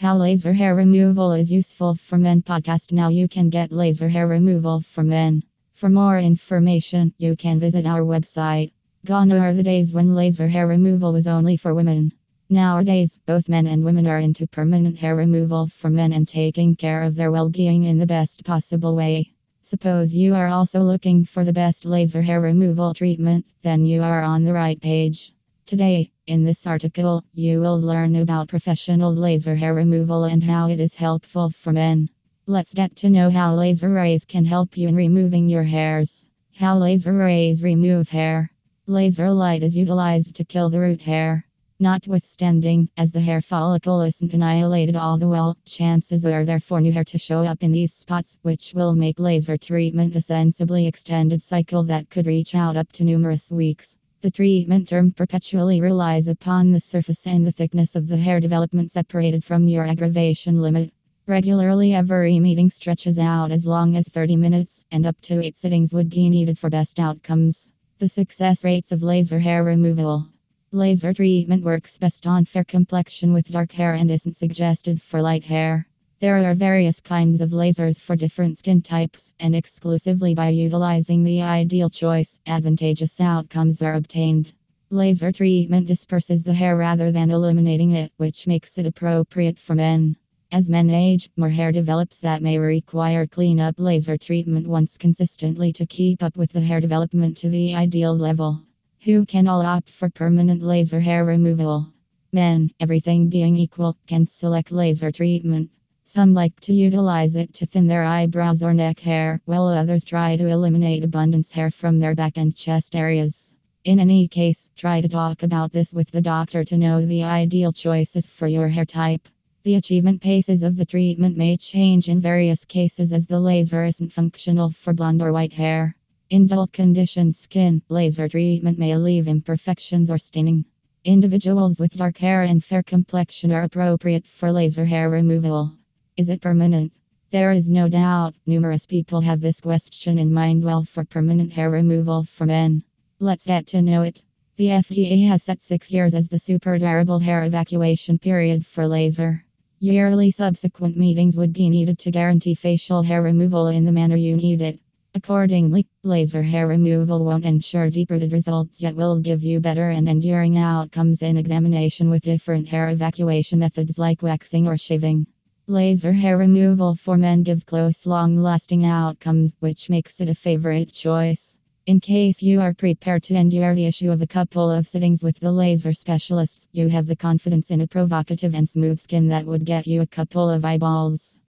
How laser hair removal is useful for men podcast. Now you can get laser hair removal for men. For more information, you can visit our website. Gone are the days when laser hair removal was only for women. Nowadays, both men and women are into permanent hair removal for men and taking care of their well being in the best possible way. Suppose you are also looking for the best laser hair removal treatment, then you are on the right page. Today, in this article, you will learn about professional laser hair removal and how it is helpful for men. Let's get to know how laser rays can help you in removing your hairs. How laser rays remove hair. Laser light is utilized to kill the root hair. Notwithstanding, as the hair follicle isn't annihilated all the well, chances are there for new hair to show up in these spots, which will make laser treatment a sensibly extended cycle that could reach out up to numerous weeks. The treatment term perpetually relies upon the surface and the thickness of the hair development separated from your aggravation limit. Regularly, every meeting stretches out as long as 30 minutes, and up to 8 sittings would be needed for best outcomes. The success rates of laser hair removal. Laser treatment works best on fair complexion with dark hair and isn't suggested for light hair. There are various kinds of lasers for different skin types, and exclusively by utilizing the ideal choice, advantageous outcomes are obtained. Laser treatment disperses the hair rather than eliminating it, which makes it appropriate for men. As men age, more hair develops that may require cleanup laser treatment once consistently to keep up with the hair development to the ideal level. Who can all opt for permanent laser hair removal? Men, everything being equal, can select laser treatment. Some like to utilize it to thin their eyebrows or neck hair, while others try to eliminate abundance hair from their back and chest areas. In any case, try to talk about this with the doctor to know the ideal choices for your hair type. The achievement paces of the treatment may change in various cases as the laser isn't functional for blonde or white hair. In dull conditioned skin, laser treatment may leave imperfections or staining. Individuals with dark hair and fair complexion are appropriate for laser hair removal. Is it permanent? There is no doubt, numerous people have this question in mind well for permanent hair removal for men. Let's get to know it. The FDA has set six years as the super durable hair evacuation period for laser. Yearly subsequent meetings would be needed to guarantee facial hair removal in the manner you need it. Accordingly, laser hair removal won't ensure deep rooted results yet will give you better and enduring outcomes in examination with different hair evacuation methods like waxing or shaving. Laser hair removal for men gives close, long lasting outcomes, which makes it a favorite choice. In case you are prepared to endure the issue of a couple of sittings with the laser specialists, you have the confidence in a provocative and smooth skin that would get you a couple of eyeballs.